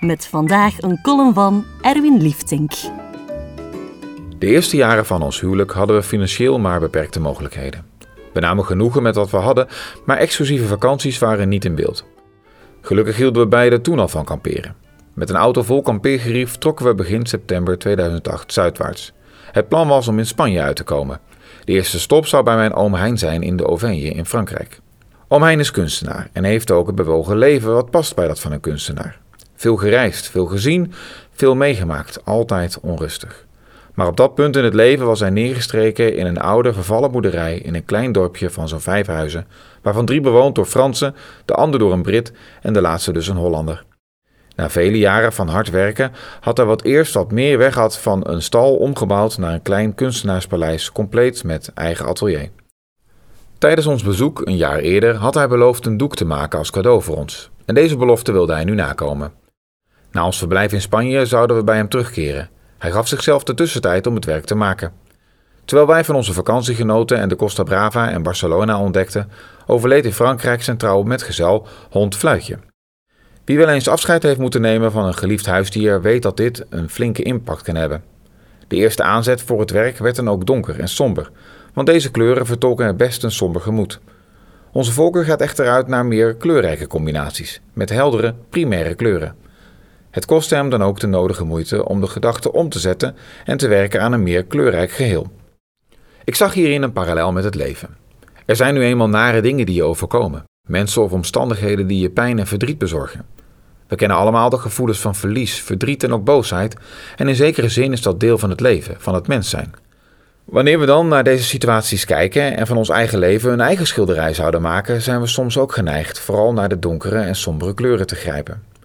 Met vandaag een column van Erwin Liefdink. De eerste jaren van ons huwelijk hadden we financieel maar beperkte mogelijkheden. We namen genoegen met wat we hadden, maar exclusieve vakanties waren niet in beeld. Gelukkig hielden we beiden toen al van kamperen. Met een auto vol kampeergerief trokken we begin september 2008 zuidwaarts. Het plan was om in Spanje uit te komen. De eerste stop zou bij mijn oom Hein zijn in de Auvergne in Frankrijk. Oom Hein is kunstenaar en heeft ook een bewogen leven wat past bij dat van een kunstenaar. Veel gereisd, veel gezien, veel meegemaakt, altijd onrustig. Maar op dat punt in het leven was hij neergestreken in een oude, vervallen boerderij in een klein dorpje van zo'n vijf huizen, waarvan drie bewoond door Fransen, de ander door een Brit en de laatste dus een Hollander. Na vele jaren van hard werken had hij wat eerst wat meer weg had van een stal omgebouwd naar een klein kunstenaarspaleis, compleet met eigen atelier. Tijdens ons bezoek een jaar eerder had hij beloofd een doek te maken als cadeau voor ons. En deze belofte wilde hij nu nakomen. Na ons verblijf in Spanje zouden we bij hem terugkeren. Hij gaf zichzelf de tussentijd om het werk te maken. Terwijl wij van onze vakantie genoten en de Costa Brava en Barcelona ontdekten, overleed in Frankrijk zijn trouwe metgezel hond Fluitje. Wie wel eens afscheid heeft moeten nemen van een geliefd huisdier, weet dat dit een flinke impact kan hebben. De eerste aanzet voor het werk werd dan ook donker en somber, want deze kleuren vertolken het best een somber gemoed. Onze voorkeur gaat echter uit naar meer kleurrijke combinaties, met heldere, primaire kleuren. Het kostte hem dan ook de nodige moeite om de gedachte om te zetten en te werken aan een meer kleurrijk geheel. Ik zag hierin een parallel met het leven. Er zijn nu eenmaal nare dingen die je overkomen, mensen of omstandigheden die je pijn en verdriet bezorgen. We kennen allemaal de gevoelens van verlies, verdriet en ook boosheid, en in zekere zin is dat deel van het leven, van het mens zijn. Wanneer we dan naar deze situaties kijken en van ons eigen leven een eigen schilderij zouden maken, zijn we soms ook geneigd vooral naar de donkere en sombere kleuren te grijpen.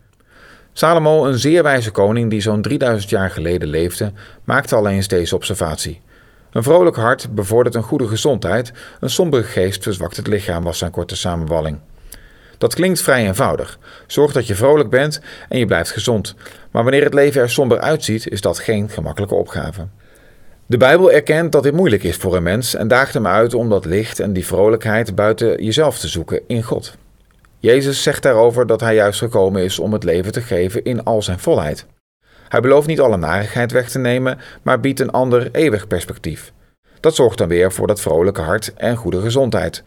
Salomo, een zeer wijze koning die zo'n 3000 jaar geleden leefde, maakte al eens deze observatie. Een vrolijk hart bevordert een goede gezondheid, een sombere geest verzwakt het lichaam, was zijn korte samenvalling. Dat klinkt vrij eenvoudig. Zorg dat je vrolijk bent en je blijft gezond. Maar wanneer het leven er somber uitziet, is dat geen gemakkelijke opgave. De Bijbel erkent dat dit moeilijk is voor een mens en daagt hem uit om dat licht en die vrolijkheid buiten jezelf te zoeken in God. Jezus zegt daarover dat hij juist gekomen is om het leven te geven in al zijn volheid. Hij belooft niet alle narigheid weg te nemen, maar biedt een ander eeuwig perspectief. Dat zorgt dan weer voor dat vrolijke hart en goede gezondheid.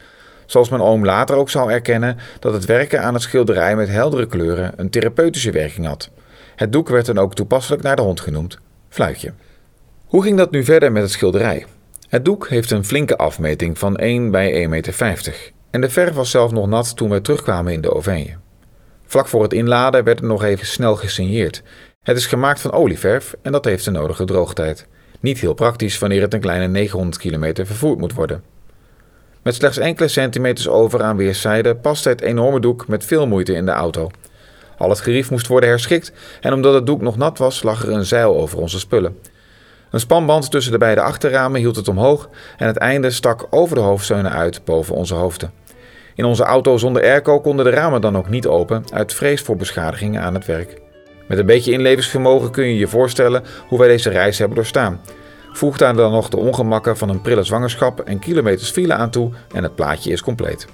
Zoals mijn oom later ook zal erkennen dat het werken aan het schilderij met heldere kleuren een therapeutische werking had. Het doek werd dan ook toepasselijk naar de hond genoemd, Fluitje. Hoe ging dat nu verder met het schilderij? Het doek heeft een flinke afmeting van 1 bij 1,50 meter en de verf was zelfs nog nat toen wij terugkwamen in de Auvergne. Vlak voor het inladen werd het nog even snel gesigneerd. Het is gemaakt van olieverf en dat heeft de nodige droogtijd. Niet heel praktisch wanneer het een kleine 900 kilometer vervoerd moet worden. Met slechts enkele centimeters over aan weerszijden paste het enorme doek met veel moeite in de auto. Al het gerief moest worden herschikt en omdat het doek nog nat was, lag er een zeil over onze spullen. Een spanband tussen de beide achterramen hield het omhoog en het einde stak over de hoofdsteunen uit boven onze hoofden. In onze auto zonder airco konden de ramen dan ook niet open uit vrees voor beschadigingen aan het werk. Met een beetje inlevingsvermogen kun je je voorstellen hoe wij deze reis hebben doorstaan. Voeg daar dan nog de ongemakken van een prille zwangerschap en kilometers file aan toe en het plaatje is compleet.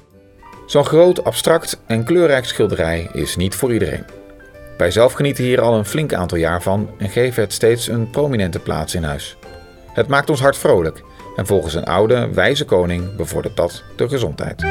Zo'n groot, abstract en kleurrijk schilderij is niet voor iedereen. Wij zelf genieten hier al een flink aantal jaar van en geven het steeds een prominente plaats in huis. Het maakt ons hart vrolijk en volgens een oude, wijze koning bevordert dat de gezondheid.